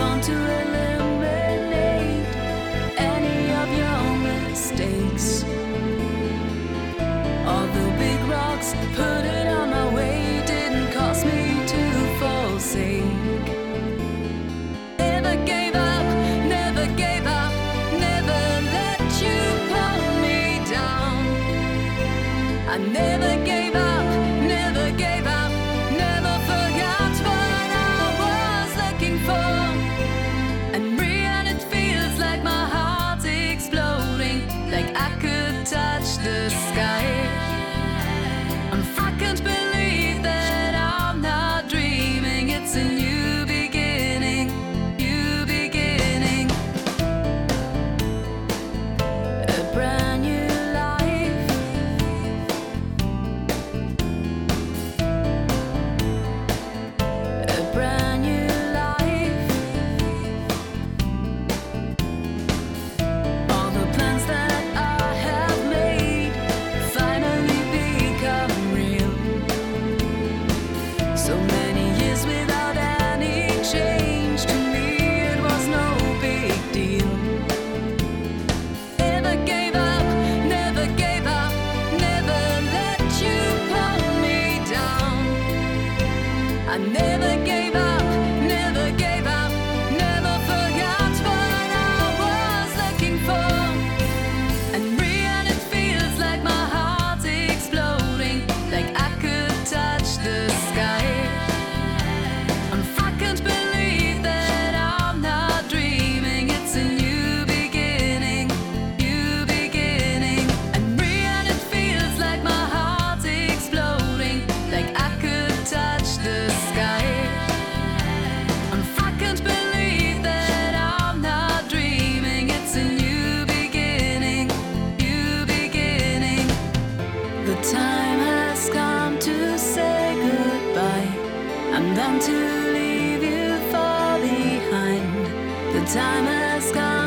to eliminate any of your mistakes. All the big rocks put it on my way didn't cause me to forsake. Never gave up, never gave up, never let you pull me down. I never gave and I'm to leave you far behind. The time has gone.